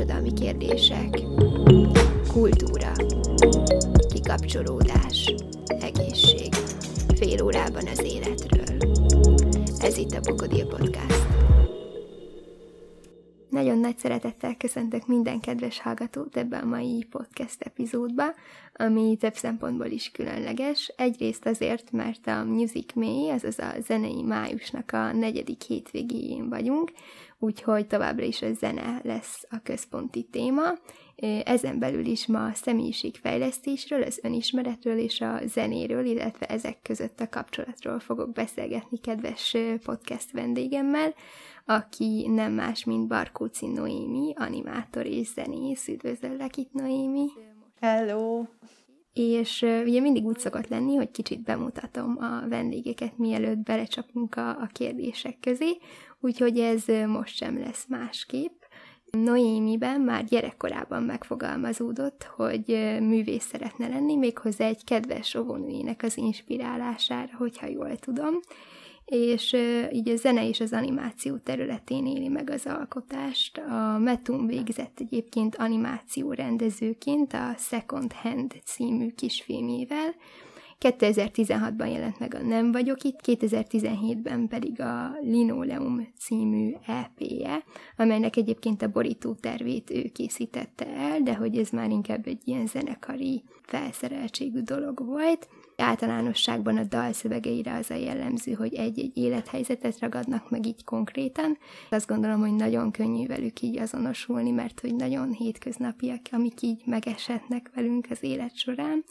társadalmi kérdések, kultúra, kikapcsolódás, egészség, fél órában az életről. Ez itt a Bokodil Podcast. Nagyon nagy szeretettel köszöntök minden kedves hallgatót ebbe a mai podcast epizódba, ami több szempontból is különleges. Egyrészt azért, mert a Music May, azaz a zenei májusnak a negyedik hétvégéjén vagyunk, úgyhogy továbbra is a zene lesz a központi téma. Ezen belül is ma a személyiségfejlesztésről, az önismeretről és a zenéről, illetve ezek között a kapcsolatról fogok beszélgetni kedves podcast vendégemmel, aki nem más, mint Barkóci Noémi, animátor és zenész. Üdvözöllek itt, Noémi! Hello! És ugye mindig úgy szokott lenni, hogy kicsit bemutatom a vendégeket, mielőtt belecsapunk a, a kérdések közé, úgyhogy ez most sem lesz másképp. Noémiben már gyerekkorában megfogalmazódott, hogy művész szeretne lenni, méghozzá egy kedves óvónőjének az inspirálására, hogyha jól tudom, és így a zene és az animáció területén éli meg az alkotást. A Metum végzett egyébként animáció rendezőként a Second Hand című kisfilmjével, 2016-ban jelent meg a Nem vagyok itt, 2017-ben pedig a Linoleum című EP-je, amelynek egyébként a borító tervét ő készítette el, de hogy ez már inkább egy ilyen zenekari felszereltségű dolog volt. Általánosságban a dal szövegeire az a jellemző, hogy egy-egy élethelyzetet ragadnak meg így konkrétan. Azt gondolom, hogy nagyon könnyű velük így azonosulni, mert hogy nagyon hétköznapiak, amik így megesetnek velünk az élet során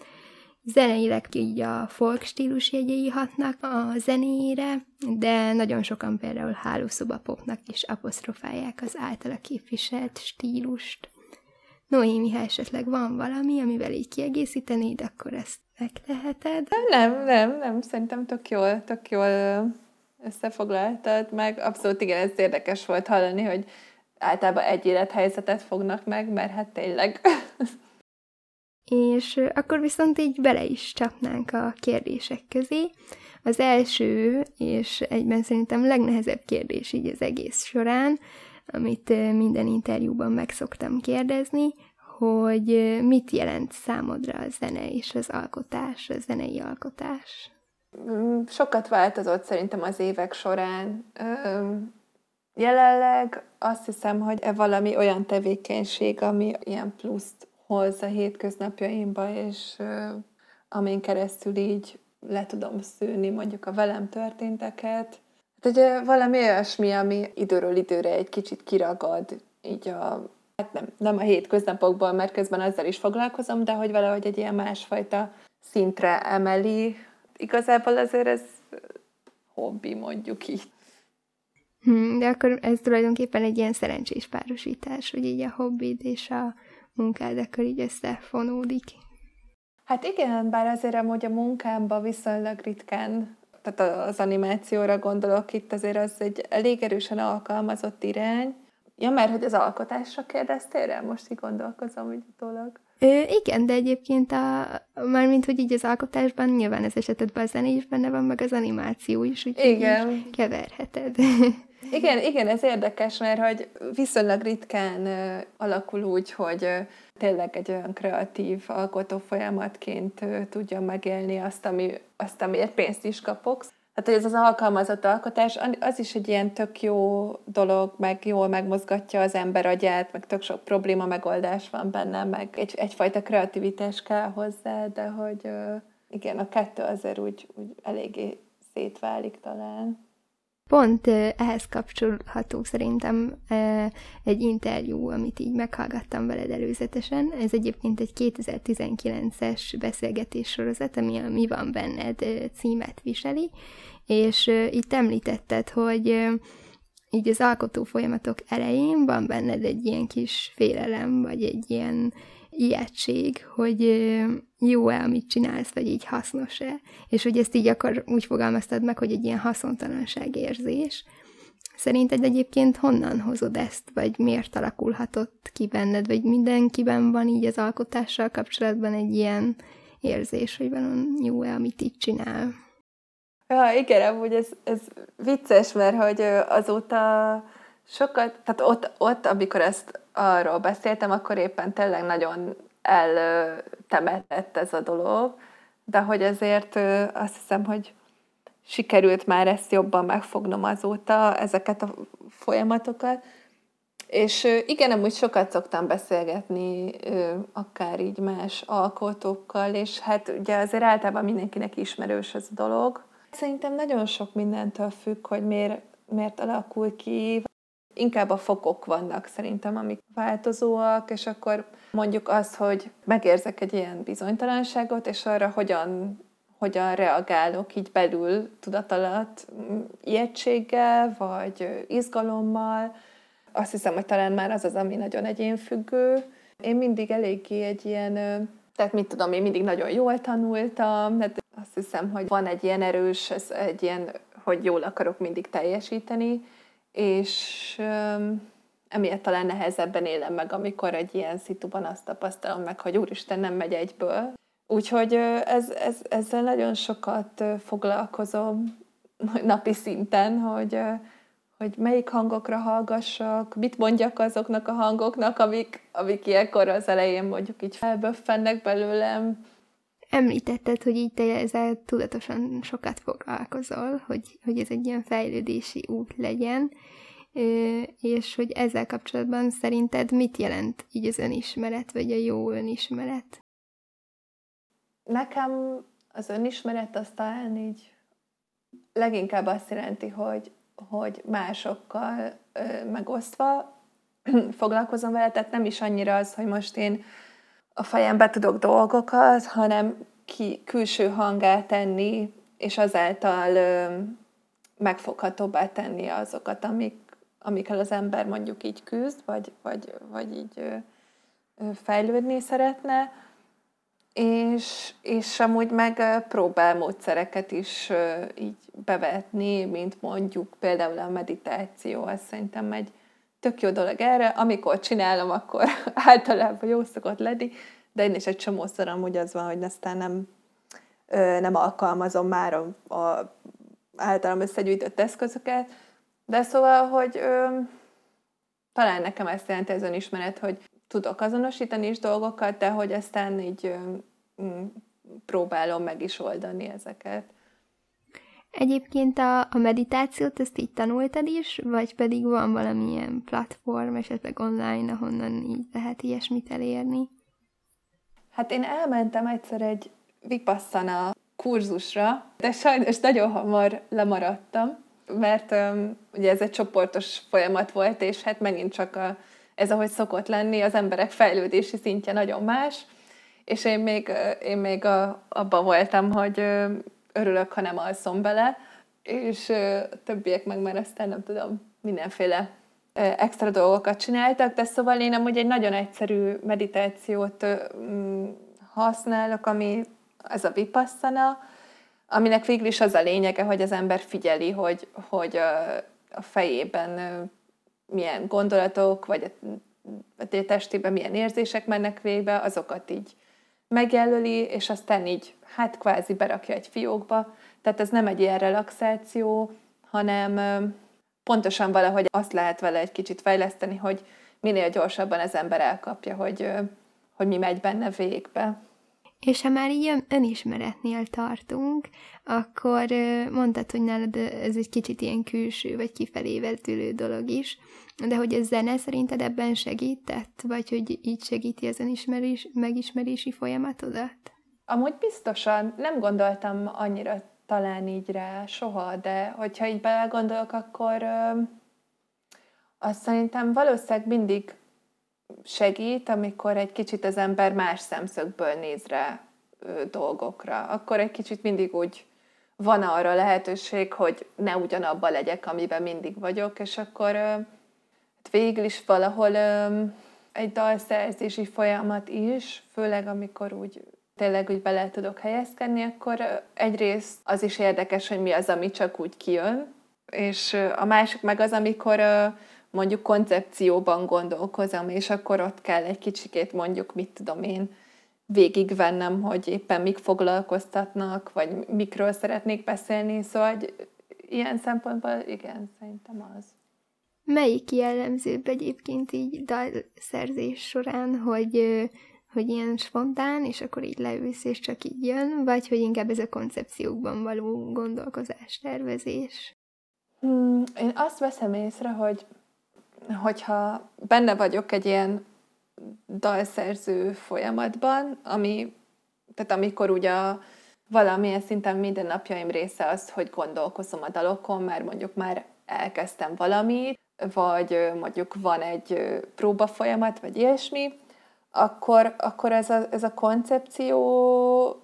zeneileg így a folk stílus jegyei hatnak a zenéjére, de nagyon sokan például hálószoba popnak is apostrofálják az általa képviselt stílust. Noémi, ha esetleg van valami, amivel így kiegészítenéd, akkor ezt megteheted? Nem, nem, nem, szerintem tök jól, tök jól összefoglaltad meg. Abszolút igen, ez érdekes volt hallani, hogy általában egy élethelyzetet fognak meg, mert hát tényleg és akkor viszont így bele is csapnánk a kérdések közé. Az első, és egyben szerintem legnehezebb kérdés így az egész során, amit minden interjúban meg szoktam kérdezni, hogy mit jelent számodra a zene és az alkotás, a zenei alkotás? Mm, sokat változott szerintem az évek során. Jelenleg azt hiszem, hogy e valami olyan tevékenység, ami ilyen pluszt hoz a hétköznapjaimba, és amin keresztül így le tudom szűni mondjuk a velem történteket. Hát ugye valami olyasmi, ami időről időre egy kicsit kiragad, így a, hát nem, nem a hétköznapokból, mert közben ezzel is foglalkozom, de hogy valahogy egy ilyen másfajta szintre emeli. Igazából azért ez hobbi, mondjuk így. Hmm, de akkor ez tulajdonképpen egy ilyen szerencsés párosítás, hogy így a hobbid és a munkád akkor így összefonódik. Hát igen, bár azért amúgy a munkámban viszonylag ritkán, tehát az animációra gondolok itt, azért az egy elég erősen alkalmazott irány. Ja, mert hogy az alkotásra kérdeztél rá? Most így gondolkozom így utólag. Ö, igen, de egyébként a, mármint, hogy így az alkotásban nyilván ez esetben a zené is benne van, meg az animáció is, úgyhogy igen. keverheted. Igen, igen, ez érdekes, mert hogy viszonylag ritkán alakul úgy, hogy tényleg egy olyan kreatív alkotó folyamatként tudja megélni azt, ami, azt, amiért pénzt is kapok. Hát, hogy ez az alkalmazott alkotás, az is egy ilyen tök jó dolog, meg jól megmozgatja az ember agyát, meg tök sok probléma megoldás van benne, meg egy, egyfajta kreativitás kell hozzá, de hogy igen, a kettő azért úgy, úgy eléggé szétválik talán. Pont ehhez kapcsolható szerintem egy interjú, amit így meghallgattam veled előzetesen. Ez egyébként egy 2019-es beszélgetés sorozat, ami a Mi van benned címet viseli, és itt említetted, hogy így az alkotó folyamatok elején van benned egy ilyen kis félelem, vagy egy ilyen ijegység, hogy jó-e, amit csinálsz, vagy így hasznos-e, és hogy ezt így akkor úgy fogalmaztad meg, hogy egy ilyen haszontalanság érzés. Szerinted egyébként honnan hozod ezt, vagy miért alakulhatott ki benned, vagy mindenkiben van így az alkotással kapcsolatban egy ilyen érzés, hogy van jó-e, amit így csinál? Ja, igen, amúgy ez, ez vicces, mert hogy azóta sokat, tehát ott, ott, amikor ezt arról beszéltem, akkor éppen tényleg nagyon eltemetett ez a dolog, de hogy ezért azt hiszem, hogy sikerült már ezt jobban megfognom azóta, ezeket a folyamatokat. És igen, amúgy sokat szoktam beszélgetni, akár így más alkotókkal, és hát ugye azért általában mindenkinek ismerős ez a dolog. Szerintem nagyon sok mindentől függ, hogy miért, miért alakul ki. Inkább a fokok vannak szerintem, amik változóak, és akkor mondjuk az, hogy megérzek egy ilyen bizonytalanságot, és arra hogyan hogyan reagálok így belül tudatalat, ijegységgel, vagy izgalommal. Azt hiszem, hogy talán már az az, ami nagyon egyénfüggő. Én mindig eléggé egy ilyen, tehát mit tudom, én mindig nagyon jól tanultam, tehát azt hiszem, hogy van egy ilyen erős, ez egy ilyen, hogy jól akarok mindig teljesíteni, és emiatt talán nehezebben élem meg, amikor egy ilyen szituban azt tapasztalom meg, hogy úristen, nem megy egyből. Úgyhogy ez, ez, ezzel nagyon sokat foglalkozom napi szinten, hogy, hogy melyik hangokra hallgassak, mit mondjak azoknak a hangoknak, amik, amik ilyenkor az elején mondjuk így felböffennek belőlem. Említetted, hogy így te ezzel tudatosan sokat foglalkozol, hogy, hogy ez egy ilyen fejlődési út legyen, és hogy ezzel kapcsolatban szerinted mit jelent így az önismeret, vagy a jó önismeret? Nekem az önismeret az talán így leginkább azt jelenti, hogy, hogy másokkal megosztva foglalkozom vele, tehát nem is annyira az, hogy most én a fejembe tudok dolgokat, hanem ki, külső hangá tenni, és azáltal ö, megfoghatóbbá tenni azokat, amik, amikkel az ember mondjuk így küzd, vagy, vagy, vagy így ö, fejlődni szeretne. És, és amúgy meg próbál módszereket is így bevetni, mint mondjuk például a meditáció, az szerintem egy tök jó dolog erre. Amikor csinálom, akkor általában jó szokott lenni, de én is egy csomószor amúgy az van, hogy aztán nem, nem alkalmazom már a, a általam összegyűjtött eszközöket, de szóval, hogy ö, talán nekem ezt jelenti ez önismeret, hogy tudok azonosítani is dolgokat, de hogy aztán így mm, próbálom meg is oldani ezeket. Egyébként a, a meditációt ezt így tanultad is, vagy pedig van valamilyen platform, esetleg online, ahonnan így lehet ilyesmit elérni? Hát én elmentem egyszer egy vipasszana kurzusra, de sajnos nagyon hamar lemaradtam, mert um, ugye ez egy csoportos folyamat volt, és hát megint csak a, ez, ahogy szokott lenni, az emberek fejlődési szintje nagyon más, és én még, én még a, abban voltam, hogy örülök, ha nem alszom bele, és a többiek meg már aztán nem tudom, mindenféle extra dolgokat csináltak, de szóval én amúgy egy nagyon egyszerű meditációt mm, használok, ami ez a vipassana, aminek végül is az a lényege, hogy az ember figyeli, hogy, hogy a fejében milyen gondolatok, vagy a testében milyen érzések mennek végbe, azokat így megjelöli, és aztán így, hát kvázi berakja egy fiókba. Tehát ez nem egy ilyen relaxáció, hanem pontosan valahogy azt lehet vele egy kicsit fejleszteni, hogy minél gyorsabban az ember elkapja, hogy, hogy mi megy benne végbe. És ha már ilyen önismeretnél tartunk, akkor mondtad, hogy nálad ez egy kicsit ilyen külső vagy kifelé vetülő dolog is, de hogy a zene szerinted ebben segített? Vagy hogy így segíti az önismerés, megismerési folyamatodat? Amúgy biztosan nem gondoltam annyira talán így rá soha, de hogyha így belegondolok, akkor ö, azt szerintem valószínűleg mindig segít, amikor egy kicsit az ember más szemszögből néz rá dolgokra. Akkor egy kicsit mindig úgy van arra lehetőség, hogy ne ugyanabba legyek, amiben mindig vagyok, és akkor ö, hát végül is valahol egy dalszerzési folyamat is, főleg amikor úgy tényleg úgy bele tudok helyezkedni, akkor egyrészt az is érdekes, hogy mi az, ami csak úgy kijön, és a másik meg az, amikor mondjuk koncepcióban gondolkozom, és akkor ott kell egy kicsikét mondjuk, mit tudom én, végigvennem, hogy éppen mik foglalkoztatnak, vagy mikről szeretnék beszélni, szóval hogy ilyen szempontból igen, szerintem az. Melyik jellemzőbb egyébként így dalszerzés során, hogy, hogy ilyen spontán, és akkor így leülsz, és csak így jön, vagy hogy inkább ez a koncepciókban való gondolkozás, tervezés? Hmm, én azt veszem észre, hogy hogyha benne vagyok egy ilyen dalszerző folyamatban, ami, tehát amikor ugye valamilyen szinten minden napjaim része az, hogy gondolkozom a dalokon, mert mondjuk már elkezdtem valamit, vagy mondjuk van egy próba folyamat, vagy ilyesmi, akkor, akkor ez, a, ez a koncepcióban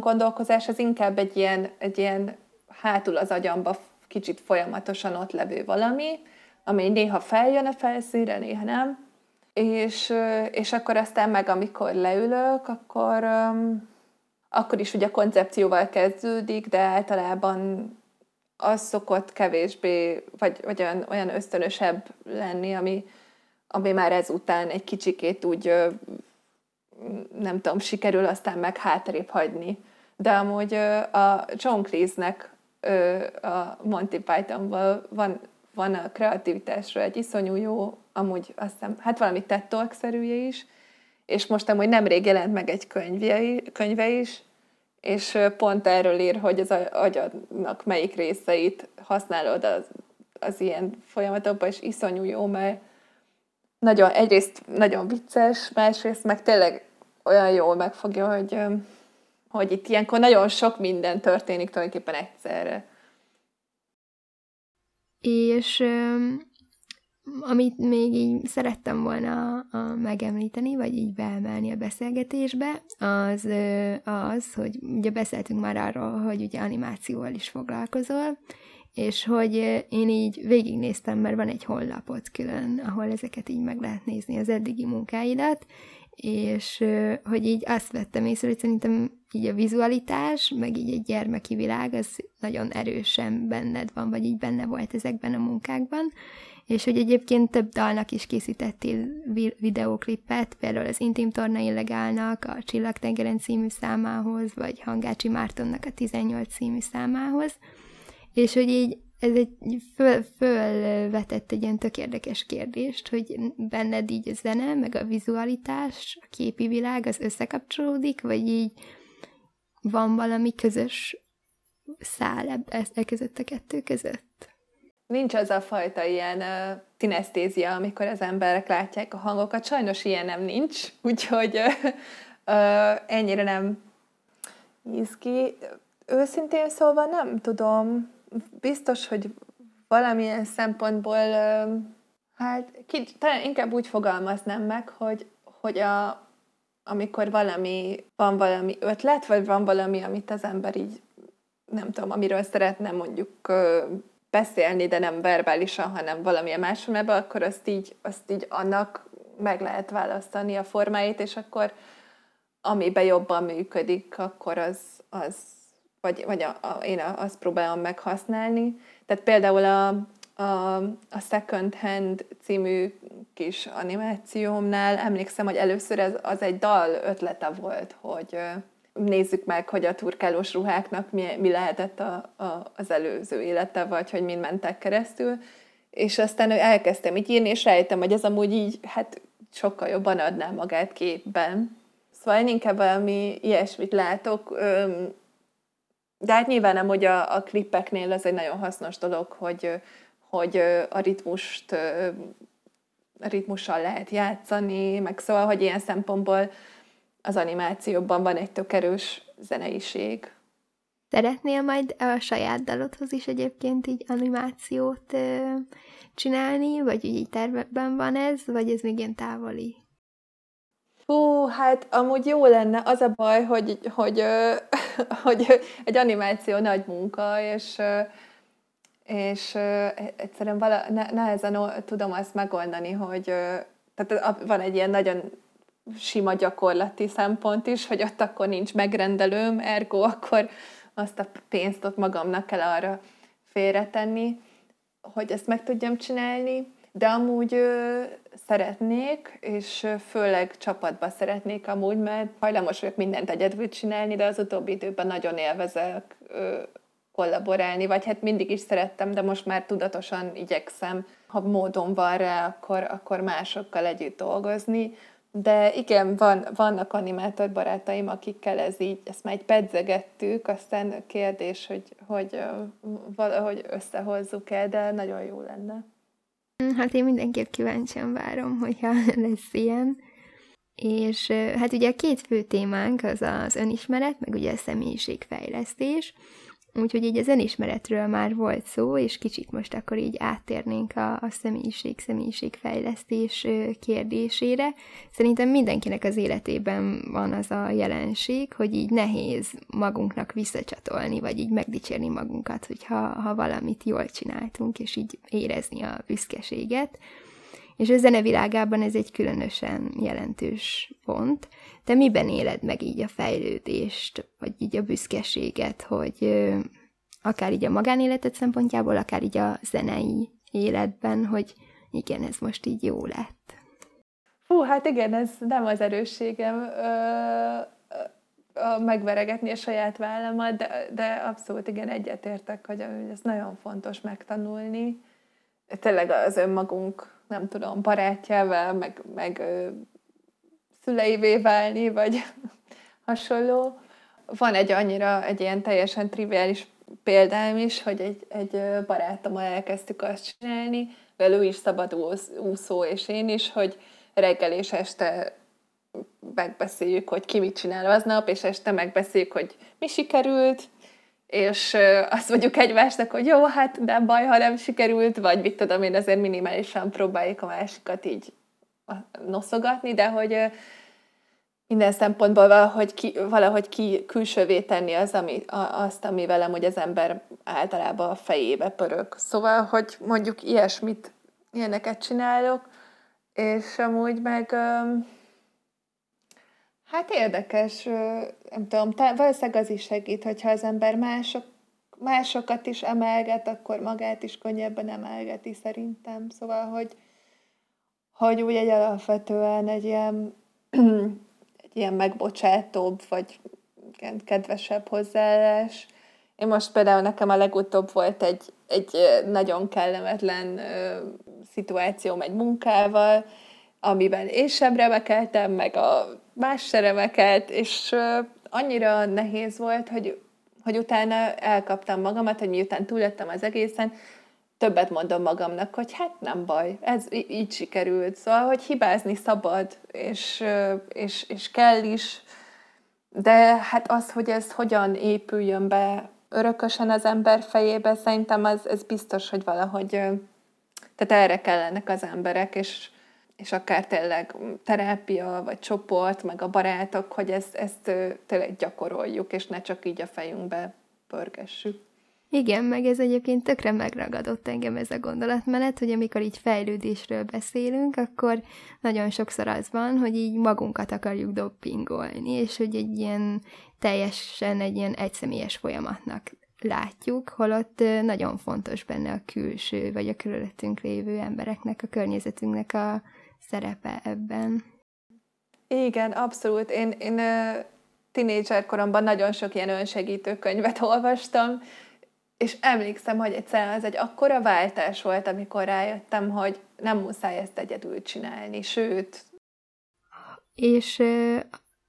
gondolkozás az inkább egy ilyen, egy ilyen hátul az agyamba kicsit folyamatosan ott levő valami, ami néha feljön a felszínre, néha nem. És, és akkor aztán meg, amikor leülök, akkor, akkor is ugye koncepcióval kezdődik, de általában az szokott kevésbé, vagy, vagy olyan, olyan ösztönösebb lenni, ami, ami már ezután egy kicsikét úgy, nem tudom, sikerül aztán meg hátrébb hagyni. De amúgy a John Cleese-nek a Monty Pythonból van, van a kreativitásról egy iszonyú jó, amúgy azt hiszem, hát valami TED talk is, és most amúgy nemrég jelent meg egy könyve, könyve is, és pont erről ír, hogy az agyadnak melyik részeit használod az, az ilyen folyamatokban, és iszonyú jó, mert nagyon, egyrészt nagyon vicces, másrészt meg tényleg olyan jól megfogja, hogy, hogy itt ilyenkor nagyon sok minden történik tulajdonképpen egyszerre. És amit még így szerettem volna megemlíteni, vagy így beemelni a beszélgetésbe, az az, hogy ugye beszéltünk már arról, hogy ugye animációval is foglalkozol, és hogy én így végignéztem, mert van egy honlapot külön, ahol ezeket így meg lehet nézni, az eddigi munkáidat, és hogy így azt vettem észre, hogy szerintem így a vizualitás, meg így egy gyermeki világ, az nagyon erősen benned van, vagy így benne volt ezekben a munkákban, és hogy egyébként több dalnak is készítettél videóklipet, például az Intim Torna Illegálnak, a Csillagtengeren című számához, vagy Hangácsi Mártonnak a 18 című számához, és hogy így ez egy föl, fölvetett egy ilyen tök érdekes kérdést, hogy benned így a zene, meg a vizualitás, a képi világ, az összekapcsolódik, vagy így van valami közös szál e között a kettő között? Nincs az a fajta ilyen uh, tinesztézia, amikor az emberek látják a hangokat. Sajnos ilyen nem nincs, úgyhogy uh, uh, ennyire nem néz ki. Őszintén szólva nem tudom, biztos, hogy valamilyen szempontból, uh, hát kicsit, talán inkább úgy fogalmaznám meg, hogy, hogy a, amikor valami, van valami ötlet, vagy van valami, amit az ember így, nem tudom, amiről szeretne mondjuk beszélni, de nem verbálisan, hanem valamilyen más formában, akkor azt így, azt így annak meg lehet választani a formáit, és akkor amiben jobban működik, akkor az, az vagy, vagy a, a, én azt próbálom meghasználni. Tehát például a, a, a Second Hand című kis animációmnál emlékszem, hogy először ez, az egy dal ötlete volt, hogy nézzük meg, hogy a turkálós ruháknak mi, mi lehetett a, a, az előző élete, vagy hogy mind mentek keresztül. És aztán elkezdtem így írni, és rájöttem, hogy ez amúgy így, hát sokkal jobban adná magát képben. Szóval én inkább valami ilyesmit látok, de hát nyilván nem, hogy a, a klippeknél ez egy nagyon hasznos dolog, hogy, hogy a ritmust a ritmussal lehet játszani, meg szóval, hogy ilyen szempontból az animációban van egy tök erős zeneiség. Szeretnél majd a saját dalodhoz is egyébként így animációt ö, csinálni, vagy így tervben van ez, vagy ez még ilyen távoli? Hú, hát amúgy jó lenne. Az a baj, hogy, hogy, hogy egy animáció nagy munka, és, és egyszerűen vala, nehezen tudom azt megoldani, hogy tehát van egy ilyen nagyon sima gyakorlati szempont is, hogy ott akkor nincs megrendelőm, ergo akkor azt a pénzt ott magamnak kell arra félretenni, hogy ezt meg tudjam csinálni, de amúgy ö, szeretnék, és főleg csapatba szeretnék amúgy, mert hajlamos vagyok mindent egyedül csinálni, de az utóbbi időben nagyon élvezek ö, kollaborálni, vagy hát mindig is szerettem, de most már tudatosan igyekszem ha módon van rá, akkor, akkor másokkal együtt dolgozni. De igen, van, vannak animátor barátaim, akikkel ez így, ezt már egy pedzegettük, aztán kérdés, hogy, hogy valahogy összehozzuk el, de nagyon jó lenne. Hát én mindenképp kíváncsian várom, hogyha lesz ilyen. És hát ugye a két fő témánk az az önismeret, meg ugye a személyiségfejlesztés. Úgyhogy így az önismeretről már volt szó, és kicsit most akkor így áttérnénk a, a személyiség, személyiségfejlesztés kérdésére. Szerintem mindenkinek az életében van az a jelenség, hogy így nehéz magunknak visszacsatolni, vagy így megdicsérni magunkat, hogyha ha valamit jól csináltunk, és így érezni a büszkeséget. És a zenevilágában ez egy különösen jelentős pont. Te miben éled meg így a fejlődést, vagy így a büszkeséget, hogy akár így a magánéleted szempontjából, akár így a zenei életben, hogy igen, ez most így jó lett. Hú, hát igen, ez nem az erősségem ö, ö, megveregetni a saját vállamat, de, de abszolút igen, egyetértek, hogy ez nagyon fontos megtanulni. Tényleg az önmagunk nem tudom, barátjával, meg, meg szüleivé válni, vagy hasonló. Van egy annyira, egy ilyen teljesen triviális példám is, hogy egy, egy barátommal elkezdtük azt csinálni, mert ő is szabad úszó, és én is, hogy reggel és este megbeszéljük, hogy ki mit csinál aznap, és este megbeszéljük, hogy mi sikerült, és azt mondjuk egymásnak, hogy jó, hát nem baj, ha nem sikerült, vagy mit tudom én, azért minimálisan próbáljuk a másikat így noszogatni, de hogy minden szempontból valahogy ki, valahogy ki külsővé tenni az, ami, azt, ami velem hogy az ember általában a fejébe pörög. Szóval, hogy mondjuk ilyesmit, ilyeneket csinálok, és amúgy meg Hát érdekes, nem tudom, valószínűleg az is segít, hogyha az ember mások, másokat is emelget, akkor magát is könnyebben emelgeti szerintem. Szóval, hogy, hogy úgy egy alapvetően egy ilyen, egy ilyen megbocsátóbb, vagy kedvesebb hozzáállás. Én most például nekem a legutóbb volt egy, egy nagyon kellemetlen ö, szituációm egy munkával, amiben én sem remekeltem, meg a más se remekelt, és annyira nehéz volt, hogy, hogy utána elkaptam magamat, hogy miután túlettem az egészen, többet mondom magamnak, hogy hát nem baj, ez így sikerült. Szóval, hogy hibázni szabad, és, és, és kell is, de hát az, hogy ez hogyan épüljön be örökösen az ember fejébe, szerintem az, ez biztos, hogy valahogy, tehát erre kellenek az emberek, és, és akár tényleg terápia, vagy csoport, meg a barátok, hogy ezt, ezt tényleg gyakoroljuk, és ne csak így a fejünkbe pörgessük. Igen, meg ez egyébként tökre megragadott engem ez a gondolatmenet, hogy amikor így fejlődésről beszélünk, akkor nagyon sokszor az van, hogy így magunkat akarjuk doppingolni, és hogy egy ilyen teljesen egy ilyen egyszemélyes folyamatnak látjuk, holott nagyon fontos benne a külső, vagy a körülöttünk lévő embereknek, a környezetünknek a szerepe ebben. Igen, abszolút. Én, én tinédzser koromban nagyon sok ilyen önsegítő könyvet olvastam, és emlékszem, hogy egyszer az egy akkora váltás volt, amikor rájöttem, hogy nem muszáj ezt egyedül csinálni, sőt. És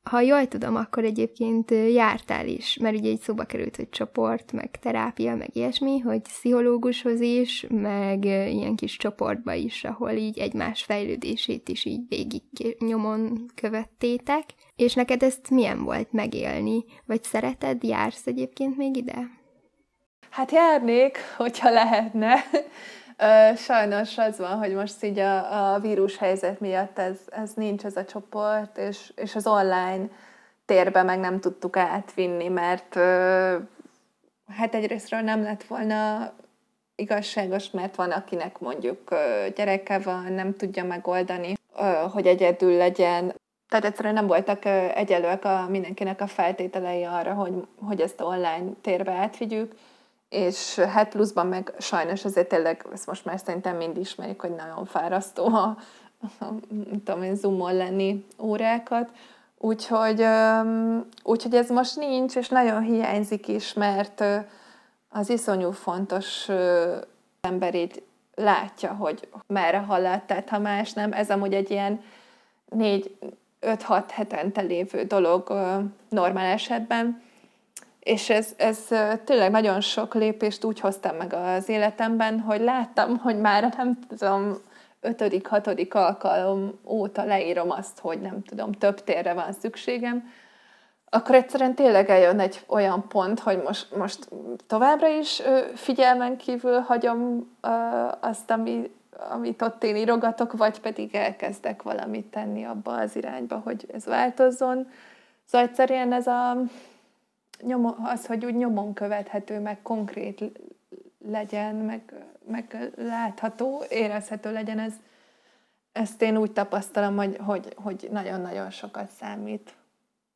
ha jól tudom, akkor egyébként jártál is, mert ugye egy szóba került, hogy csoport, meg terápia, meg ilyesmi, hogy pszichológushoz is, meg ilyen kis csoportba is, ahol így egymás fejlődését is így végig nyomon követtétek. És neked ezt milyen volt megélni? Vagy szereted, jársz egyébként még ide? Hát járnék, hogyha lehetne. Sajnos az van, hogy most így a, a vírus helyzet miatt ez, ez nincs ez a csoport, és, és az online térbe meg nem tudtuk átvinni, mert hát egyrésztről nem lett volna igazságos, mert van, akinek mondjuk gyereke van, nem tudja megoldani, hogy egyedül legyen. Tehát egyszerűen nem voltak egyelőek a, mindenkinek a feltételei arra, hogy, hogy ezt online térbe átvigyük és hát pluszban meg sajnos azért tényleg, ezt most már szerintem mind ismerik, hogy nagyon fárasztó a, a tudom zoomon lenni órákat, úgyhogy, úgyhogy ez most nincs, és nagyon hiányzik is, mert az iszonyú fontos emberét látja, hogy merre halad, tehát ha más nem, ez amúgy egy ilyen négy, 5-6 hetente lévő dolog normál esetben, és ez, ez tényleg nagyon sok lépést úgy hoztam meg az életemben, hogy láttam, hogy már nem tudom, ötödik, hatodik alkalom óta leírom azt, hogy nem tudom, több térre van szükségem, akkor egyszerűen tényleg eljön egy olyan pont, hogy most, most továbbra is figyelmen kívül hagyom azt, ami, amit ott én írogatok, vagy pedig elkezdek valamit tenni abba az irányba, hogy ez változzon. Szóval egyszerűen ez a, nyomon, az, hogy úgy nyomon követhető, meg konkrét legyen, meg, meg látható, érezhető legyen, ez, ezt én úgy tapasztalom, hogy, hogy, hogy nagyon-nagyon sokat számít.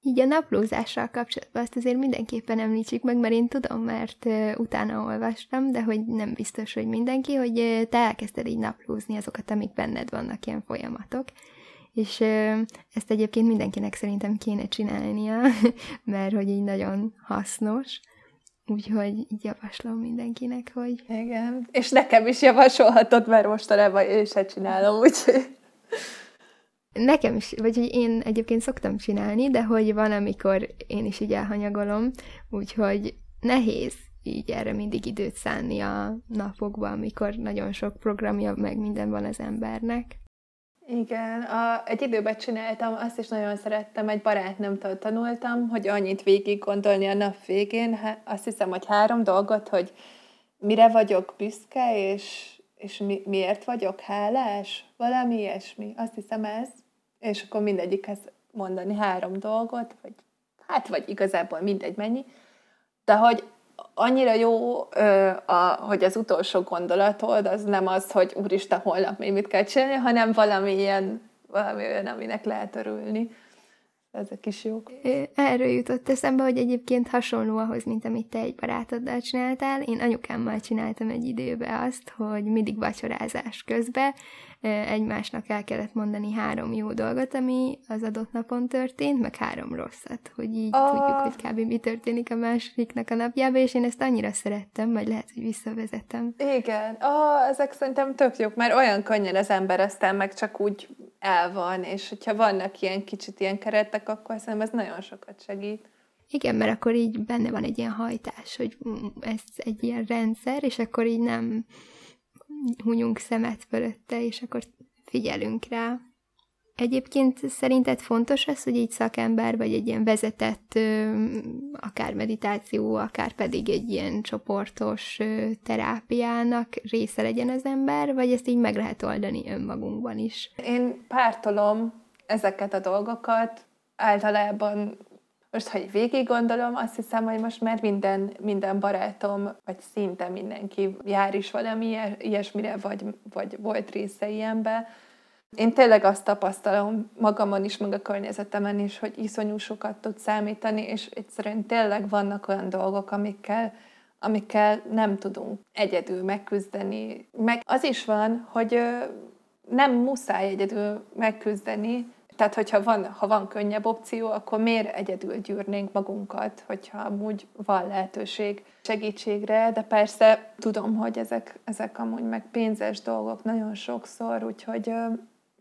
Így a naplózással kapcsolatban azt azért mindenképpen említsük meg, mert én tudom, mert utána olvastam, de hogy nem biztos, hogy mindenki, hogy te elkezdted így naplózni azokat, amik benned vannak, ilyen folyamatok. És ezt egyébként mindenkinek szerintem kéne csinálnia, mert hogy így nagyon hasznos. Úgyhogy így javaslom mindenkinek, hogy... Igen, és nekem is javasolhatod, mert mostanában én se csinálom, úgyhogy... Nekem is, vagy hogy én egyébként szoktam csinálni, de hogy van, amikor én is így elhanyagolom, úgyhogy nehéz így erre mindig időt szánni a napokban, amikor nagyon sok programja, meg minden van az embernek. Igen, a, egy időben csináltam, azt is nagyon szerettem, egy barátnőmtől tanultam, hogy annyit végig gondolni a nap végén, hát azt hiszem, hogy három dolgot, hogy mire vagyok büszke, és, és mi, miért vagyok hálás, valami ilyesmi. Azt hiszem ez. És akkor mindegyikhez mondani három dolgot, vagy hát vagy igazából mindegy mennyi, de hogy annyira jó, a, hogy az utolsó gondolatod az nem az, hogy úristen, holnap még mit kell csinálni, hanem valami ilyen, valami olyan, aminek lehet örülni. Ezek is jók. Erről jutott eszembe, hogy egyébként hasonló ahhoz, mint amit te egy barátoddal csináltál. Én anyukámmal csináltam egy időbe azt, hogy mindig vacsorázás közben egymásnak el kellett mondani három jó dolgot, ami az adott napon történt, meg három rosszat, hogy így a... tudjuk, hogy kb. mi történik a másiknak a napjában, és én ezt annyira szerettem, majd lehet, hogy visszavezetem. Igen, oh, ezek szerintem tök jók, mert olyan könnyen az ember aztán meg csak úgy el van, és hogyha vannak ilyen kicsit ilyen keretek, akkor szerintem ez nagyon sokat segít. Igen, mert akkor így benne van egy ilyen hajtás, hogy ez egy ilyen rendszer, és akkor így nem hunyunk szemet fölötte, és akkor figyelünk rá. Egyébként szerinted fontos az, hogy egy szakember, vagy egy ilyen vezetett, akár meditáció, akár pedig egy ilyen csoportos terápiának része legyen az ember, vagy ezt így meg lehet oldani önmagunkban is? Én pártolom ezeket a dolgokat, általában most, ha végig gondolom, azt hiszem, hogy most már minden, minden barátom, vagy szinte mindenki jár is valami ilyesmire, vagy, vagy volt része ilyenbe. Én tényleg azt tapasztalom magamon is, meg a környezetemen is, hogy iszonyú sokat tud számítani, és egyszerűen tényleg vannak olyan dolgok, amikkel, amikkel nem tudunk egyedül megküzdeni. Meg az is van, hogy nem muszáj egyedül megküzdeni, tehát, hogyha van, ha van könnyebb opció, akkor miért egyedül gyűrnénk magunkat, hogyha amúgy van lehetőség segítségre, de persze tudom, hogy ezek, ezek amúgy meg pénzes dolgok nagyon sokszor, úgyhogy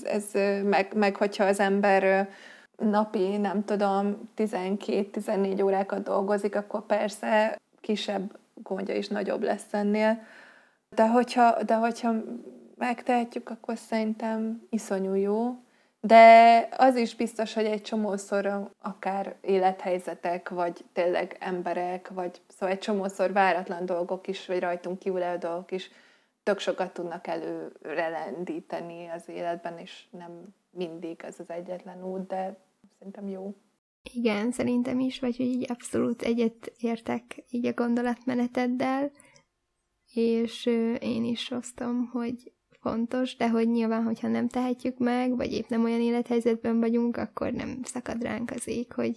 ez meg, meg hogyha az ember napi, nem tudom, 12-14 órákat dolgozik, akkor persze kisebb gondja is nagyobb lesz ennél. De hogyha, de hogyha megtehetjük, akkor szerintem iszonyú jó, de az is biztos, hogy egy csomószor akár élethelyzetek, vagy tényleg emberek, vagy szóval egy csomószor váratlan dolgok is, vagy rajtunk kívül dolgok is tök sokat tudnak előre lendíteni az életben, és nem mindig ez az egyetlen út, de szerintem jó. Igen, szerintem is, vagy hogy így abszolút egyet értek így a gondolatmeneteddel, és én is osztom, hogy fontos, de hogy nyilván, hogyha nem tehetjük meg, vagy épp nem olyan élethelyzetben vagyunk, akkor nem szakad ránk az ég, hogy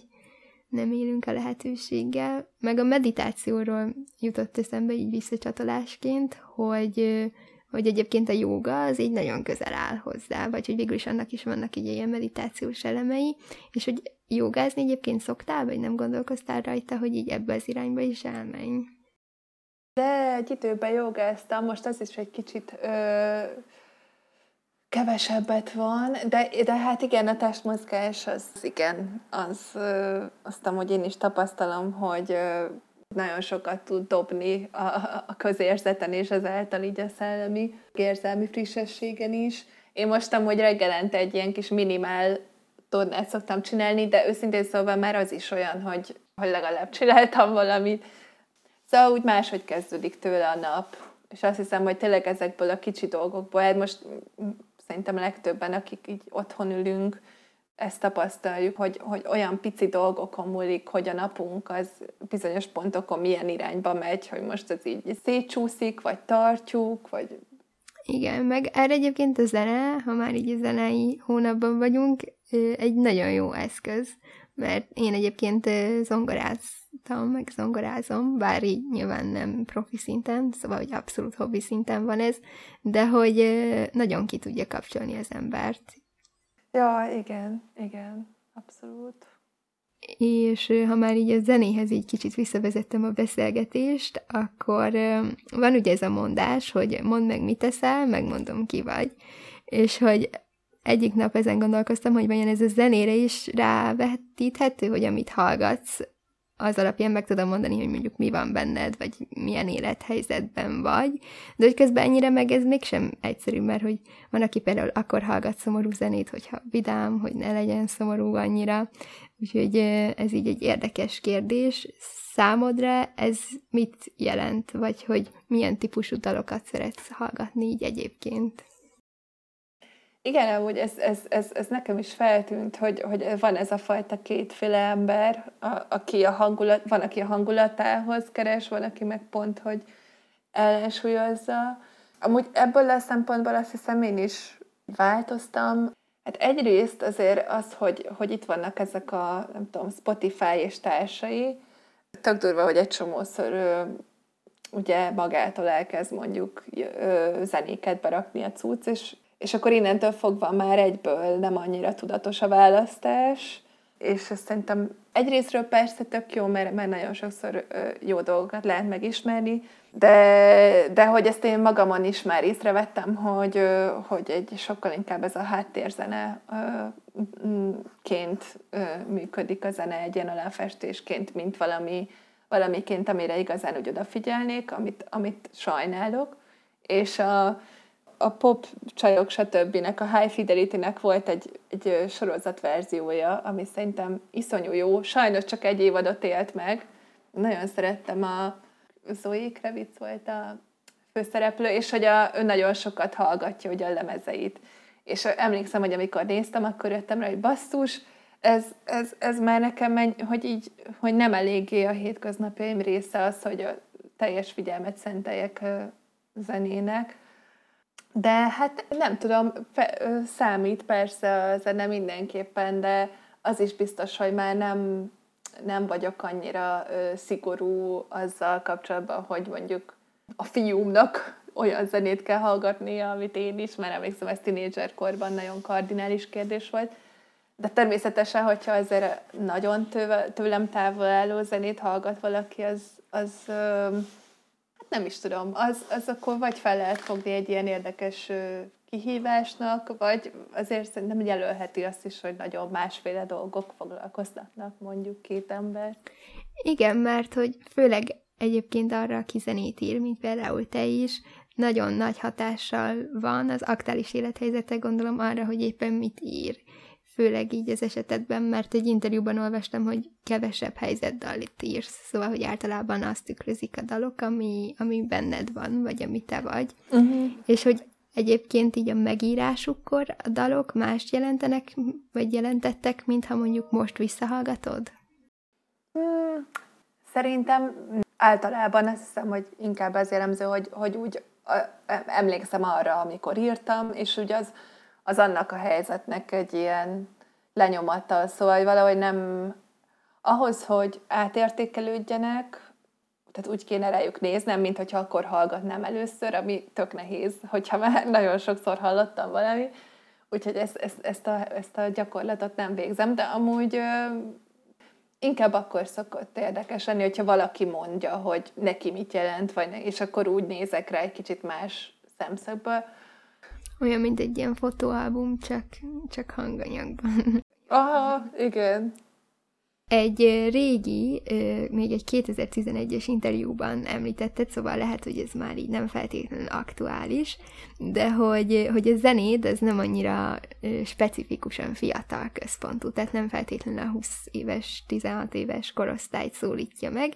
nem élünk a lehetőséggel. Meg a meditációról jutott eszembe így visszacsatolásként, hogy, hogy egyébként a jóga az így nagyon közel áll hozzá, vagy hogy végül is annak is vannak így ilyen meditációs elemei, és hogy jogázni egyébként szoktál, vagy nem gondolkoztál rajta, hogy így ebbe az irányba is elmenj? De egy időben jogáztam, most az is egy kicsit ö, kevesebbet van, de, de hát igen, a testmozgás az igen, az, ö, azt hogy én is tapasztalom, hogy ö, nagyon sokat tud dobni a, a közérzeten, és ezáltal így a szellemi, érzelmi frissességen is. Én most amúgy reggelente egy ilyen kis minimál tornát szoktam csinálni, de őszintén szóval már az is olyan, hogy, hogy legalább csináltam valamit. Szóval úgy máshogy kezdődik tőle a nap. És azt hiszem, hogy tényleg ezekből a kicsi dolgokból, hát most szerintem legtöbben, akik így otthon ülünk, ezt tapasztaljuk, hogy, hogy olyan pici dolgokon múlik, hogy a napunk az bizonyos pontokon milyen irányba megy, hogy most ez így szétcsúszik, vagy tartjuk, vagy... Igen, meg erre egyébként a zene, ha már így a zenei hónapban vagyunk, egy nagyon jó eszköz, mert én egyébként zongoráztam, meg zongorázom, bár így nyilván nem profi szinten, szóval, hogy abszolút hobbi szinten van ez, de hogy nagyon ki tudja kapcsolni az embert. Ja, igen, igen, abszolút. És ha már így a zenéhez így kicsit visszavezettem a beszélgetést, akkor van ugye ez a mondás, hogy mondd meg, mit teszel, megmondom, ki vagy. És hogy egyik nap ezen gondolkoztam, hogy vajon ez a zenére is rávetíthető, hogy amit hallgatsz, az alapján meg tudom mondani, hogy mondjuk mi van benned, vagy milyen élethelyzetben vagy, de hogy közben ennyire meg ez mégsem egyszerű, mert hogy van, aki például akkor hallgat szomorú zenét, hogyha vidám, hogy ne legyen szomorú annyira, úgyhogy ez így egy érdekes kérdés. Számodra ez mit jelent, vagy hogy milyen típusú dalokat szeretsz hallgatni így egyébként? Igen, amúgy ez, ez, ez, ez nekem is feltűnt, hogy, hogy van ez a fajta kétféle ember, a, aki a hangulat, van, aki a hangulatához keres, van, aki meg pont, hogy ellensúlyozza. Amúgy ebből a szempontból azt hiszem én is változtam. Hát egyrészt azért az, hogy, hogy itt vannak ezek a, nem tudom, Spotify és társai, tök durva, hogy egy csomószor ugye magától elkezd mondjuk zenéket berakni a cucc, és és akkor innentől fogva már egyből nem annyira tudatos a választás, és ezt szerintem egyrésztről persze tök jó, mert, mert nagyon sokszor jó dolgokat lehet megismerni, de, de hogy ezt én magamon is már észrevettem, hogy, hogy egy sokkal inkább ez a háttérzene ként működik a zene egy ilyen aláfestésként, mint valami, valamiként, amire igazán úgy odafigyelnék, amit, amit sajnálok. És a, a pop csajok stb. a High Fidelity-nek volt egy, egy sorozatverziója, ami szerintem iszonyú jó. Sajnos csak egy évadot élt meg. Nagyon szerettem a Zoe Kravitz volt a főszereplő, és hogy a, ő nagyon sokat hallgatja ugye a lemezeit. És emlékszem, hogy amikor néztem, akkor jöttem rá, hogy basszus, ez, ez, ez már nekem megy, hogy így, hogy nem eléggé a hétköznapjaim része az, hogy a teljes figyelmet szenteljek zenének de hát nem tudom, fe, számít persze a zene mindenképpen, de az is biztos, hogy már nem, nem vagyok annyira ö, szigorú azzal kapcsolatban, hogy mondjuk a fiúmnak olyan zenét kell hallgatnia, amit én is, mert emlékszem, ez tínédzserkorban nagyon kardinális kérdés volt. De természetesen, hogyha azért nagyon tőlem távol álló zenét hallgat valaki, az, az nem is tudom, az, az akkor vagy fel lehet fogni egy ilyen érdekes kihívásnak, vagy azért szerintem jelölheti azt is, hogy nagyon másféle dolgok foglalkoztatnak mondjuk két ember. Igen, mert hogy főleg egyébként arra, aki zenét ír, mint például te is, nagyon nagy hatással van az aktuális élethelyzete, gondolom arra, hogy éppen mit ír főleg így az esetedben, mert egy interjúban olvastam, hogy kevesebb helyzetdalit írsz, szóval, hogy általában azt tükrözik a dalok, ami, ami benned van, vagy ami te vagy. Uh-huh. És hogy egyébként így a megírásukkor a dalok mást jelentenek, vagy jelentettek, mintha mondjuk most visszahallgatod? Hmm, szerintem általában azt hiszem, hogy inkább az jellemző, hogy, hogy úgy emlékszem arra, amikor írtam, és úgy az, az annak a helyzetnek egy ilyen lenyomata. Szóval hogy valahogy nem ahhoz, hogy átértékelődjenek, tehát úgy kéne rájuk néznem, mint hogyha akkor hallgatnám először, ami tök nehéz, hogyha már nagyon sokszor hallottam valami. Úgyhogy ezt, ezt, ezt, a, ezt a gyakorlatot nem végzem, de amúgy inkább akkor szokott érdekes lenni, hogyha valaki mondja, hogy neki mit jelent, vagy ne, és akkor úgy nézek rá egy kicsit más szemszögből. Olyan, mint egy ilyen fotóalbum, csak, csak hanganyagban. Aha, igen. Egy régi, még egy 2011-es interjúban említetted, szóval lehet, hogy ez már így nem feltétlenül aktuális, de hogy, hogy a zenéd az nem annyira specifikusan fiatal központú, tehát nem feltétlenül a 20 éves, 16 éves korosztályt szólítja meg,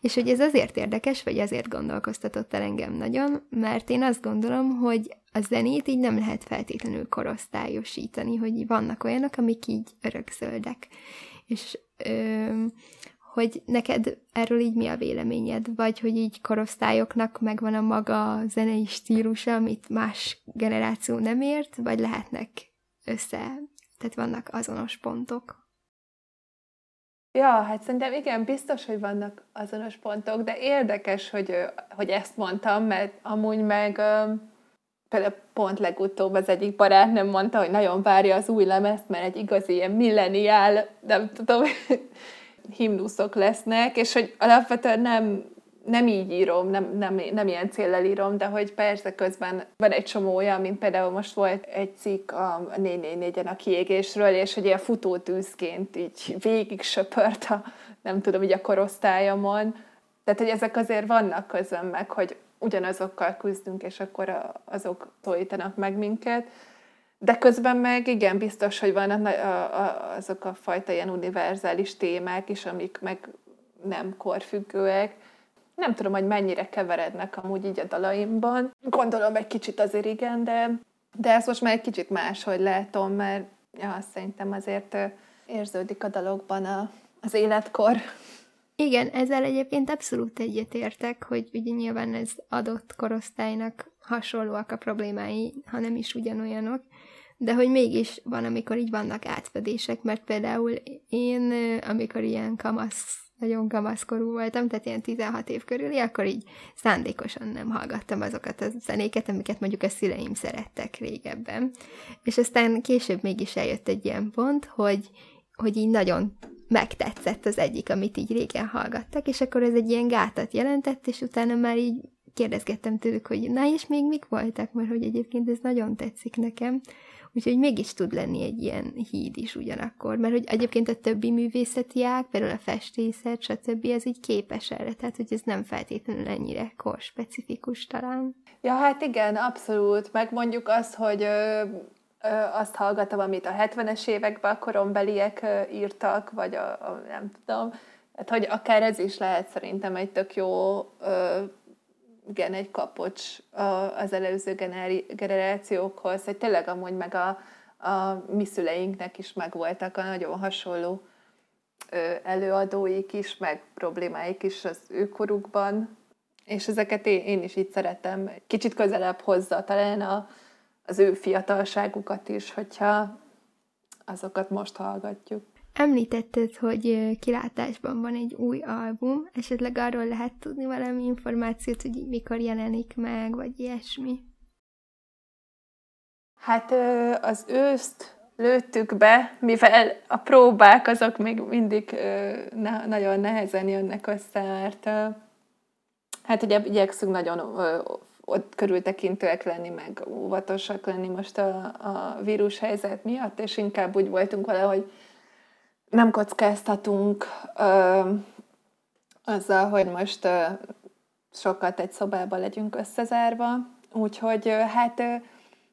és hogy ez azért érdekes, vagy azért gondolkoztatott el engem nagyon, mert én azt gondolom, hogy a zenét így nem lehet feltétlenül korosztályosítani, hogy vannak olyanok, amik így örökzöldek és ö, hogy neked erről így mi a véleményed, vagy hogy így korosztályoknak megvan a maga zenei stílusa, amit más generáció nem ért, vagy lehetnek össze, tehát vannak azonos pontok? Ja, hát szerintem igen, biztos, hogy vannak azonos pontok, de érdekes, hogy, hogy ezt mondtam, mert amúgy meg például pont legutóbb az egyik barátnőm mondta, hogy nagyon várja az új lemezt, mert egy igazi ilyen milleniál, nem tudom, himnuszok lesznek, és hogy alapvetően nem, nem így írom, nem, nem, nem ilyen céllel írom, de hogy persze közben van egy csomó olyan, mint például most volt egy cikk a 444-en a kiégésről, és hogy ilyen futótűzként így végig söpört a, nem tudom, így a korosztályomon. Tehát, hogy ezek azért vannak közön meg, hogy ugyanazokkal küzdünk, és akkor azok szólítanak meg minket. De közben meg igen, biztos, hogy vannak azok a fajta ilyen univerzális témák is, amik meg nem korfüggőek. Nem tudom, hogy mennyire keverednek amúgy így a dalaimban. Gondolom egy kicsit azért igen, de, de ezt most már egy kicsit máshogy látom, mert ja, szerintem azért érződik a dalokban a, az életkor. Igen, ezzel egyébként abszolút egyetértek, hogy ugye nyilván ez adott korosztálynak hasonlóak a problémái, ha nem is ugyanolyanok, de hogy mégis van, amikor így vannak átfedések, mert például én, amikor ilyen kamasz, nagyon kamaszkorú voltam, tehát ilyen 16 év körüli, akkor így szándékosan nem hallgattam azokat a zenéket, amiket mondjuk a szüleim szerettek régebben. És aztán később mégis eljött egy ilyen pont, hogy, hogy így nagyon megtetszett az egyik, amit így régen hallgattak, és akkor ez egy ilyen gátat jelentett, és utána már így kérdezgettem tőlük, hogy na és még mik voltak, mert hogy egyébként ez nagyon tetszik nekem, úgyhogy mégis tud lenni egy ilyen híd is ugyanakkor, mert hogy egyébként a többi művészeti ág, például a festészet, stb. ez így képes erre, tehát hogy ez nem feltétlenül ennyire korspecifikus talán. Ja, hát igen, abszolút, meg mondjuk az, hogy azt hallgatom, amit a 70-es években a korombeliek írtak, vagy a, a nem tudom, hát hogy akár ez is lehet szerintem egy tök jó igen, egy kapocs az előző generációkhoz, hogy tényleg amúgy meg a, a mi szüleinknek is megvoltak a nagyon hasonló előadóik is, meg problémáik is az ő korukban, és ezeket én, én is így szeretem. Kicsit közelebb hozza talán a, az ő fiatalságukat is, hogyha azokat most hallgatjuk. Említetted, hogy kilátásban van egy új album, esetleg arról lehet tudni valami információt, hogy mikor jelenik meg, vagy ilyesmi? Hát az őszt lőttük be, mivel a próbák azok még mindig nagyon nehezen jönnek össze, mert hát ugye igyekszünk nagyon ott körültekintőek lenni, meg óvatosak lenni most a, a vírus helyzet miatt, és inkább úgy voltunk vele, hogy nem kockáztatunk ö, azzal, hogy most ö, sokat egy szobában legyünk összezárva. Úgyhogy ö, hát ö,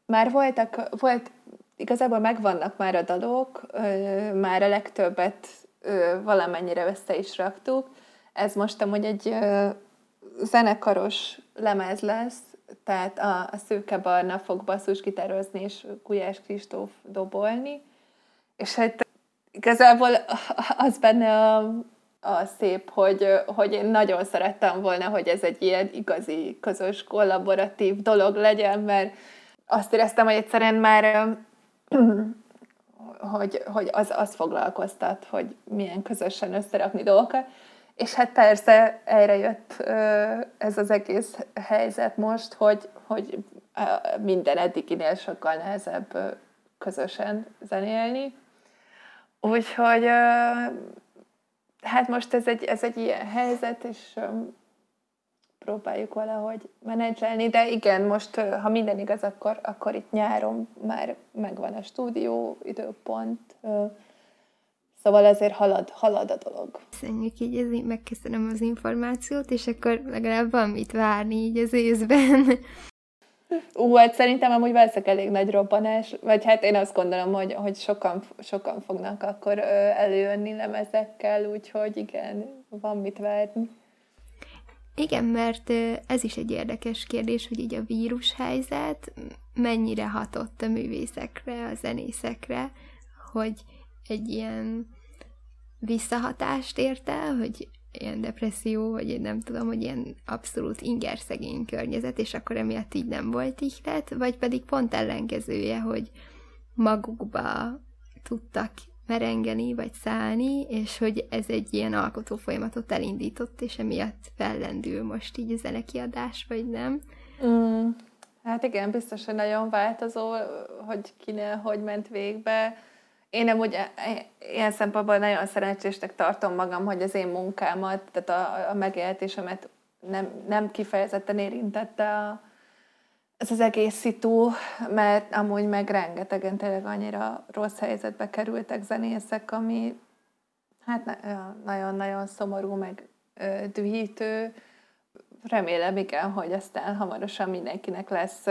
már voltak, volt, igazából megvannak már a dalok, ö, már a legtöbbet ö, valamennyire össze is raktuk. Ez most amúgy egy ö, zenekaros lemez lesz, tehát a, a Szőke Barna fog basszusgitározni, és Gulyás Kristóf dobolni, és hát igazából az benne a, a szép, hogy, hogy én nagyon szerettem volna, hogy ez egy ilyen igazi, közös, kollaboratív dolog legyen, mert azt éreztem, hogy egyszerűen már hogy, hogy az, az foglalkoztat, hogy milyen közösen összerakni dolgokat, és hát persze erre jött ez az egész helyzet most, hogy, hogy minden eddiginél sokkal nehezebb közösen zenélni. Úgyhogy hát most ez egy, ez egy ilyen helyzet, és próbáljuk valahogy menedzselni, de igen, most, ha minden igaz, akkor, akkor itt nyáron már megvan a stúdió időpont, Szóval ezért halad, halad a dolog. Köszönjük így, ezért megköszönöm az információt, és akkor legalább van mit várni így az őszben. Ú, hát szerintem amúgy valószínűleg elég nagy robbanás, vagy hát én azt gondolom, hogy, hogy sokan, sokan fognak akkor előjönni lemezekkel, úgyhogy igen, van mit várni. Igen, mert ez is egy érdekes kérdés, hogy így a vírushelyzet mennyire hatott a művészekre, a zenészekre, hogy egy ilyen visszahatást ért el, hogy ilyen depresszió, vagy én nem tudom, hogy ilyen abszolút ingerszegény környezet, és akkor emiatt így nem volt ihlet, vagy pedig pont ellenkezője, hogy magukba tudtak merengeni, vagy szállni, és hogy ez egy ilyen alkotó folyamatot elindított, és emiatt fellendül most így a zenekiadás, vagy nem. Mm, hát igen, biztos, hogy nagyon változó, hogy kinél hogy ment végbe. Én nem úgy ilyen szempontból nagyon szerencsésnek tartom magam, hogy az én munkámat, tehát a, a megélhetésemet nem, nem kifejezetten érintette a, ez az egész szitu, mert amúgy meg rengetegen tényleg annyira rossz helyzetbe kerültek zenészek, ami hát nagyon-nagyon szomorú, meg dühítő. Remélem, igen, hogy aztán hamarosan mindenkinek lesz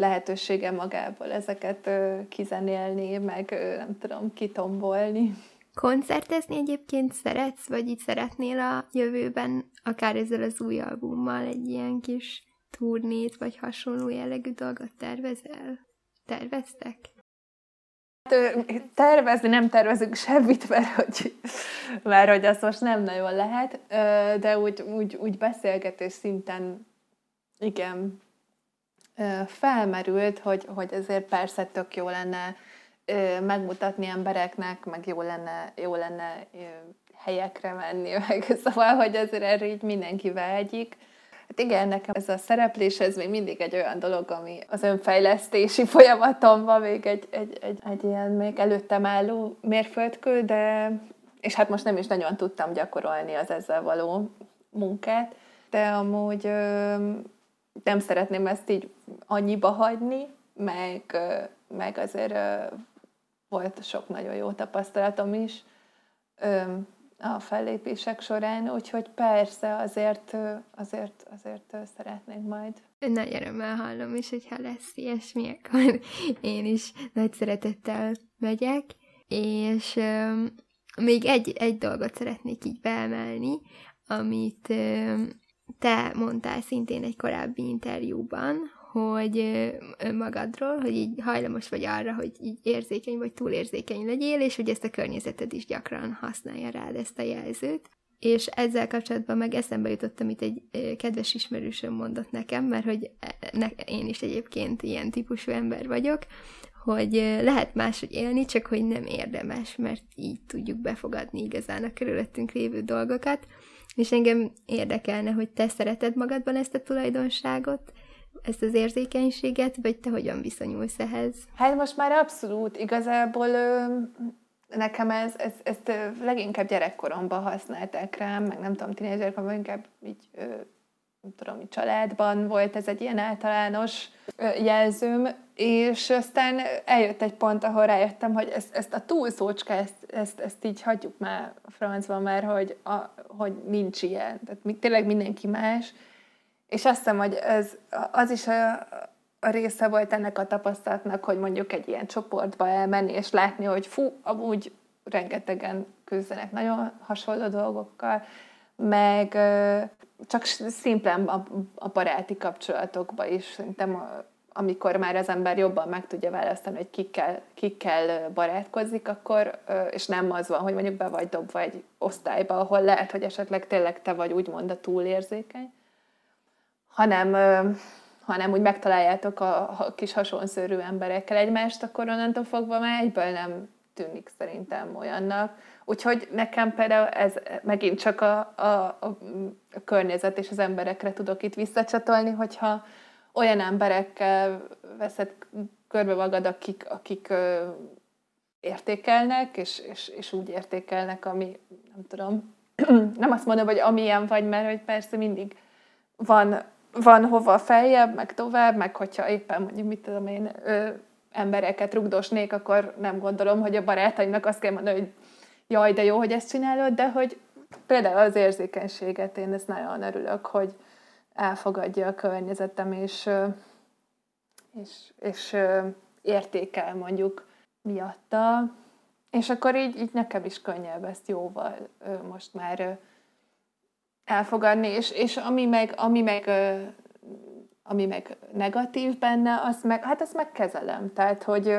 lehetősége magából ezeket kizenélni, meg nem tudom, kitombolni. Koncertezni egyébként szeretsz, vagy itt szeretnél a jövőben, akár ezzel az új albummal egy ilyen kis turnét, vagy hasonló jellegű dolgot tervezel? Terveztek? Tervezni nem tervezünk semmit, mert hogy, mert hogy azt most nem nagyon lehet, de úgy, úgy, úgy beszélgetés szinten igen, felmerült, hogy, hogy ezért persze tök jó lenne megmutatni embereknek, meg jó lenne, jó lenne helyekre menni, meg szóval, hogy ezért erre így mindenki vágyik. Hát igen, nekem ez a szereplés, ez még mindig egy olyan dolog, ami az önfejlesztési folyamatomban még egy, egy, egy, egy ilyen még előttem álló mérföldkő, de és hát most nem is nagyon tudtam gyakorolni az ezzel való munkát, de amúgy nem szeretném ezt így annyiba hagyni, meg, meg azért volt sok nagyon jó tapasztalatom is a fellépések során, úgyhogy persze azért, azért, azért szeretnék majd. Nagy örömmel hallom, és hogyha lesz ilyesmi, akkor én is nagy szeretettel megyek, és még egy, egy dolgot szeretnék így beemelni, amit te mondtál szintén egy korábbi interjúban, hogy magadról, hogy így hajlamos vagy arra, hogy így érzékeny vagy túlérzékeny legyél, és hogy ezt a környezeted is gyakran használja rád ezt a jelzőt. És ezzel kapcsolatban meg eszembe jutott, amit egy kedves ismerősöm mondott nekem, mert hogy e, ne, én is egyébként ilyen típusú ember vagyok, hogy lehet máshogy élni, csak hogy nem érdemes, mert így tudjuk befogadni igazán a körülöttünk lévő dolgokat, és engem érdekelne, hogy te szereted magadban ezt a tulajdonságot, ezt az érzékenységet, vagy te hogyan viszonyulsz ehhez? Hát most már abszolút, igazából nekem ez, ez, ezt leginkább gyerekkoromban használták rám, meg nem tudom, tínézserkoromban inkább így nem tudom, családban volt ez egy ilyen általános jelzőm, és aztán eljött egy pont, ahol rájöttem, hogy ezt, ezt a túlszócska, ezt, ezt, ezt így hagyjuk már francba, mert hogy, a, hogy nincs ilyen. Tehát tényleg mindenki más. És azt hiszem, hogy ez, az is a, a része volt ennek a tapasztalatnak, hogy mondjuk egy ilyen csoportba elmenni, és látni, hogy fú, amúgy rengetegen küzdenek nagyon hasonló dolgokkal, meg csak szimplán a, a baráti kapcsolatokba is, szerintem amikor már az ember jobban meg tudja választani, hogy kikkel, kikkel barátkozik, akkor, és nem az van, hogy mondjuk be vagy dobva egy osztályba, ahol lehet, hogy esetleg tényleg te vagy úgymond a túlérzékeny, hanem, hanem úgy megtaláljátok a, a kis hasonszörű emberekkel egymást, akkor onnantól fogva már egyből nem tűnik szerintem olyannak. Úgyhogy nekem például ez megint csak a, a, a, környezet és az emberekre tudok itt visszacsatolni, hogyha olyan emberekkel veszed körbe magad, akik, akik értékelnek, és, és, és úgy értékelnek, ami, nem tudom, nem azt mondom, hogy amilyen vagy, mert hogy persze mindig van, van hova feljebb, meg tovább, meg hogyha éppen mondjuk, mit tudom én, ö, embereket rugdosnék, akkor nem gondolom, hogy a barátaimnak azt kell mondani, hogy jaj, de jó, hogy ezt csinálod, de hogy például az érzékenységet, én ezt nagyon örülök, hogy elfogadja a környezetem, és, és, és értékel mondjuk miatta, és akkor így, így nekem is könnyebb ezt jóval most már elfogadni, és, és ami meg, ami meg ami meg negatív benne, azt meg, hát azt megkezelem. Tehát, hogy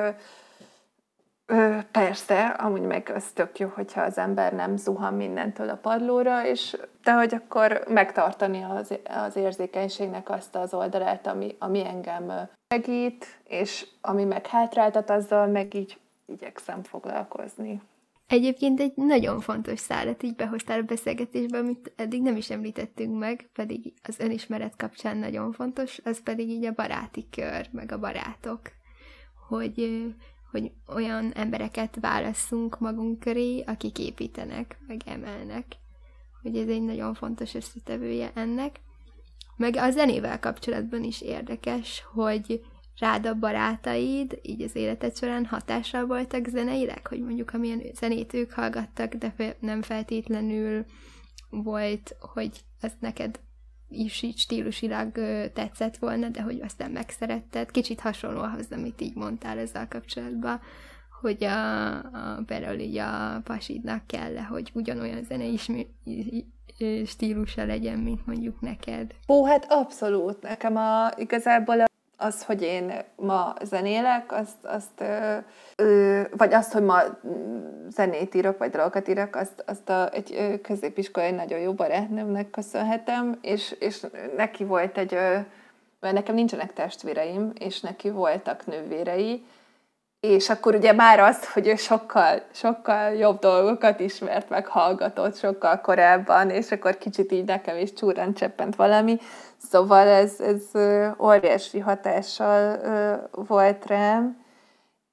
Ö, persze, amúgy meg az tök jó, hogyha az ember nem zuhan mindentől a padlóra, és de hogy akkor megtartani az, az érzékenységnek azt az oldalát, ami, ami engem segít, és ami meg hátráltat, azzal meg így igyekszem foglalkozni. Egyébként egy nagyon fontos szállat így behoztál a beszélgetésbe, amit eddig nem is említettünk meg, pedig az önismeret kapcsán nagyon fontos, az pedig így a baráti kör, meg a barátok. Hogy hogy olyan embereket válasszunk magunk köré, akik építenek, meg emelnek. Hogy ez egy nagyon fontos összetevője ennek. Meg a zenével kapcsolatban is érdekes, hogy rád a barátaid így az életed során hatással voltak zeneileg, hogy mondjuk amilyen zenét ők hallgattak, de nem feltétlenül volt, hogy az neked is így stílusilag tetszett volna, de hogy aztán megszeretted. Kicsit hasonló ahhoz, amit így mondtál ezzel kapcsolatban, hogy a, a például a pasidnak kell -e, hogy ugyanolyan zenei stílusa legyen, mint mondjuk neked. Ó, hát abszolút. Nekem a, igazából az, hogy én ma zenélek, azt, azt ö, vagy azt, hogy ma zenét írok, vagy dalokat írok, azt, azt a, egy középiskolai nagyon jó barátnőmnek köszönhetem, és, és neki volt egy, mert nekem nincsenek testvéreim, és neki voltak nővérei, és akkor ugye már az, hogy ő sokkal, sokkal jobb dolgokat ismert, meg hallgatott sokkal korábban, és akkor kicsit így nekem is csúran cseppent valami. Szóval ez, ez óriási hatással volt rám,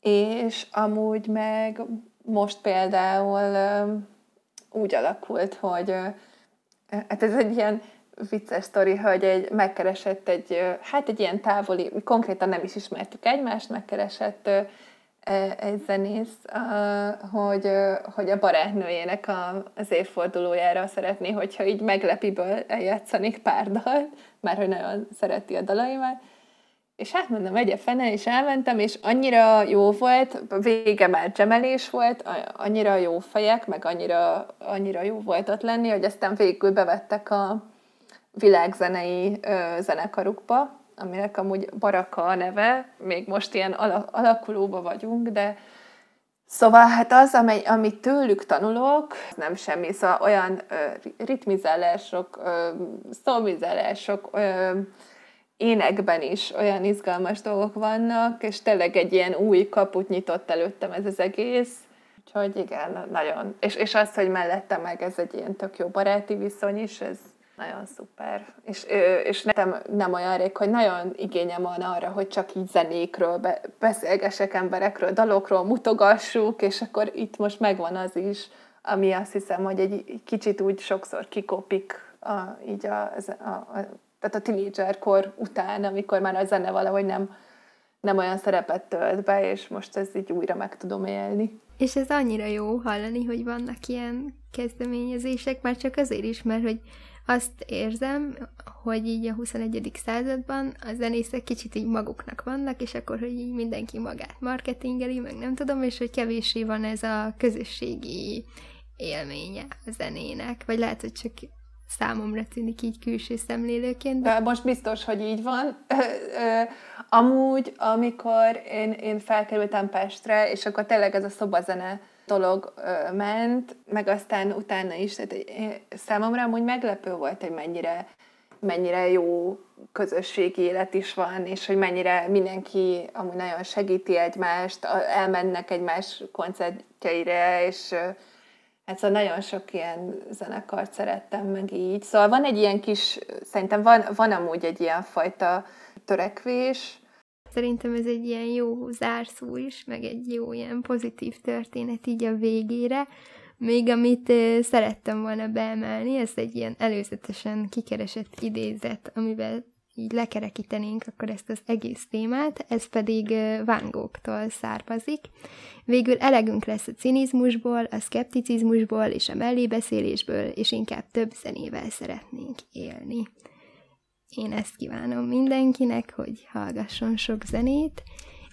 és amúgy meg most például úgy alakult, hogy hát ez egy ilyen vicces sztori, hogy egy, megkeresett egy, hát egy ilyen távoli, konkrétan nem is ismertük egymást, megkeresett egy zenész, hogy, hogy a barátnőjének a, az évfordulójára szeretné, hogyha így meglepiből eljátszanék pár dalt, mert hogy nagyon szereti a dalaimat. És hát mondom, megye fene, és elmentem, és annyira jó volt, vége már gemelés volt, annyira jó fejek, meg annyira, annyira jó volt ott lenni, hogy aztán végül bevettek a világzenei ö, zenekarukba, aminek amúgy Baraka a neve, még most ilyen alakulóba vagyunk, de Szóval hát az, amely, amit tőlük tanulok, nem semmi, szóval olyan ö, ritmizálások, ö, szomizálások, ö, énekben is olyan izgalmas dolgok vannak, és tényleg egy ilyen új kaput nyitott előttem ez az egész. Úgyhogy igen, nagyon. És, és az, hogy mellette meg ez egy ilyen tök jó baráti viszony is, ez, nagyon szuper. És, és nekem nem olyan rég, hogy nagyon igényem van arra, hogy csak így zenékről be, beszélgessek emberekről, dalokról, mutogassuk, és akkor itt most megvan az is, ami azt hiszem, hogy egy kicsit úgy sokszor kikopik a, így a, a, a, tehát a tínédzserkor után, amikor már a zene valahogy nem, nem olyan szerepet tölt be, és most ez így újra meg tudom élni. És ez annyira jó hallani, hogy vannak ilyen kezdeményezések, már csak azért is, mert hogy azt érzem, hogy így a 21. században a zenészek kicsit így maguknak vannak, és akkor, hogy így mindenki magát marketingeli, meg nem tudom, és hogy kevéssé van ez a közösségi élménye a zenének, vagy lehet, hogy csak számomra tűnik így külső szemlélőként. De most biztos, hogy így van. Amúgy, amikor én, én felkerültem Pestre, és akkor tényleg ez a szobazene dolog ment, meg aztán utána is. Tehát számomra amúgy meglepő volt, hogy mennyire, mennyire jó közösségi élet is van, és hogy mennyire mindenki amúgy nagyon segíti egymást, elmennek egymás koncertjeire, és Hát szóval nagyon sok ilyen zenekart szerettem meg így. Szóval van egy ilyen kis, szerintem van, van amúgy egy ilyen fajta törekvés, szerintem ez egy ilyen jó zárszó is, meg egy jó ilyen pozitív történet így a végére. Még amit szerettem volna beemelni, ez egy ilyen előzetesen kikeresett idézet, amivel így lekerekítenénk akkor ezt az egész témát, ez pedig vángóktól származik. Végül elegünk lesz a cinizmusból, a szkepticizmusból és a mellébeszélésből, és inkább több zenével szeretnénk élni. Én ezt kívánom mindenkinek, hogy hallgasson sok zenét,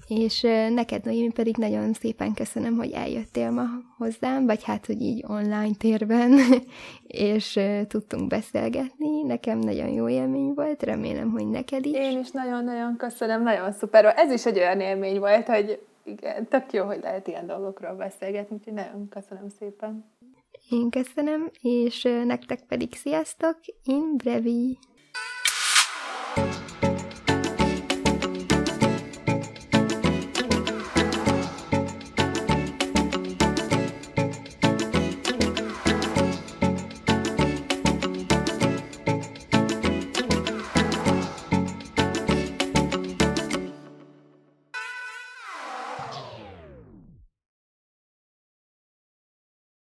és neked, Noémi, pedig nagyon szépen köszönöm, hogy eljöttél ma hozzám, vagy hát, hogy így online térben, és tudtunk beszélgetni. Nekem nagyon jó élmény volt, remélem, hogy neked is. Én is nagyon-nagyon köszönöm, nagyon szuper. Ez is egy olyan élmény volt, hogy igen, tök jó, hogy lehet ilyen dolgokról beszélgetni, úgyhogy nagyon köszönöm szépen. Én köszönöm, és nektek pedig sziasztok, in brevi!